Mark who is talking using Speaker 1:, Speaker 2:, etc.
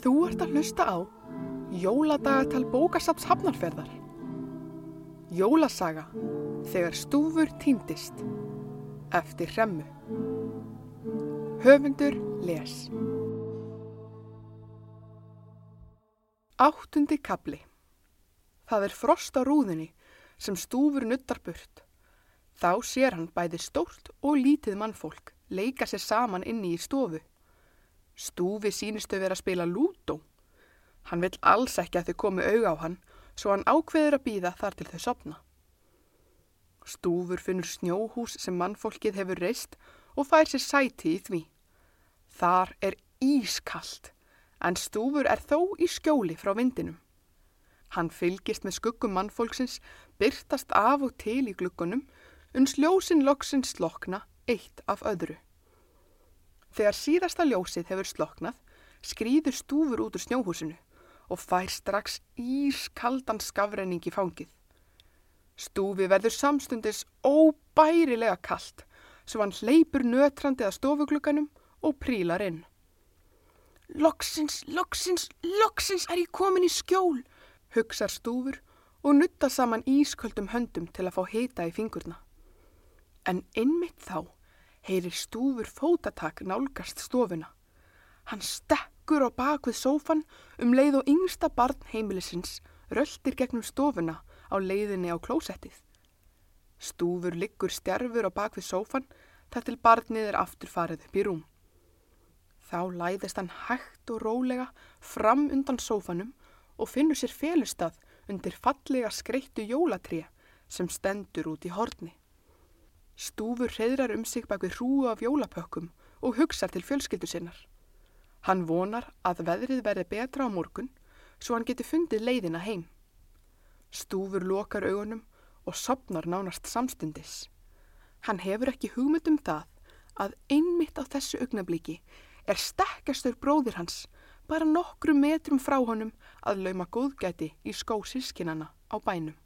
Speaker 1: Þú ert að hlusta á Jóladagatal bókasaps hafnarferðar. Jólasaga þegar stúfur týndist eftir hremmu. Höfundur les. Áttundi kapli. Það er frost á rúðinni sem stúfur nuttar burt. Þá sér hann bæði stórt og lítið mannfólk leika sér saman inni í stofu. Stúfi sínistu vera að spila lútó. Hann vill alls ekki að þau komi auga á hann, svo hann ákveður að býða þar til þau sopna. Stúfur finnur snjóhús sem mannfólkið hefur reist og fær sér sæti í því. Þar er ískallt, en stúfur er þó í skjóli frá vindinum. Hann fylgist með skuggum mannfólksins, byrtast af og til í glukkunum, uns ljósin loksins slokna eitt af öðru. Þegar síðasta ljósið hefur sloknað, skrýður stúfur út úr snjóhúsinu og fær strax ískaldan skafrenning í fangið. Stúfi verður samstundis óbærilega kallt, svo hann hleypur nötrandi að stofuglugganum og prílar inn. Loksins, loksins, loksins er ég komin í skjól, hugsar stúfur og nutta saman ísköldum höndum til að fá hita í fingurna. En innmitt þá heyrir stúfur fótatak nálgast stofuna. Hann stekkur á bakvið sófan um leið og yngsta barn heimilisins röldir gegnum stofuna á leiðinni á klósettið. Stúfur liggur stjærfur á bakvið sófan þar til barnið er aftur farið upp í rúm. Þá læðist hann hægt og rólega fram undan sófanum og finnur sér félustad undir fallega skreittu jólatré sem stendur út í horni. Stúfur reyðrar um sig bak við hrúu af jólapökkum og hugsar til fjölskyldu sinnar. Hann vonar að veðrið verði betra á morgun svo hann geti fundið leiðina heim. Stúfur lokar augunum og sopnar nánast samstundis. Hann hefur ekki hugmynd um það að einmitt á þessu augnabliki er stekkastur bróðir hans bara nokkru metrum frá honum að lauma góðgæti í skó sískinana á bænum.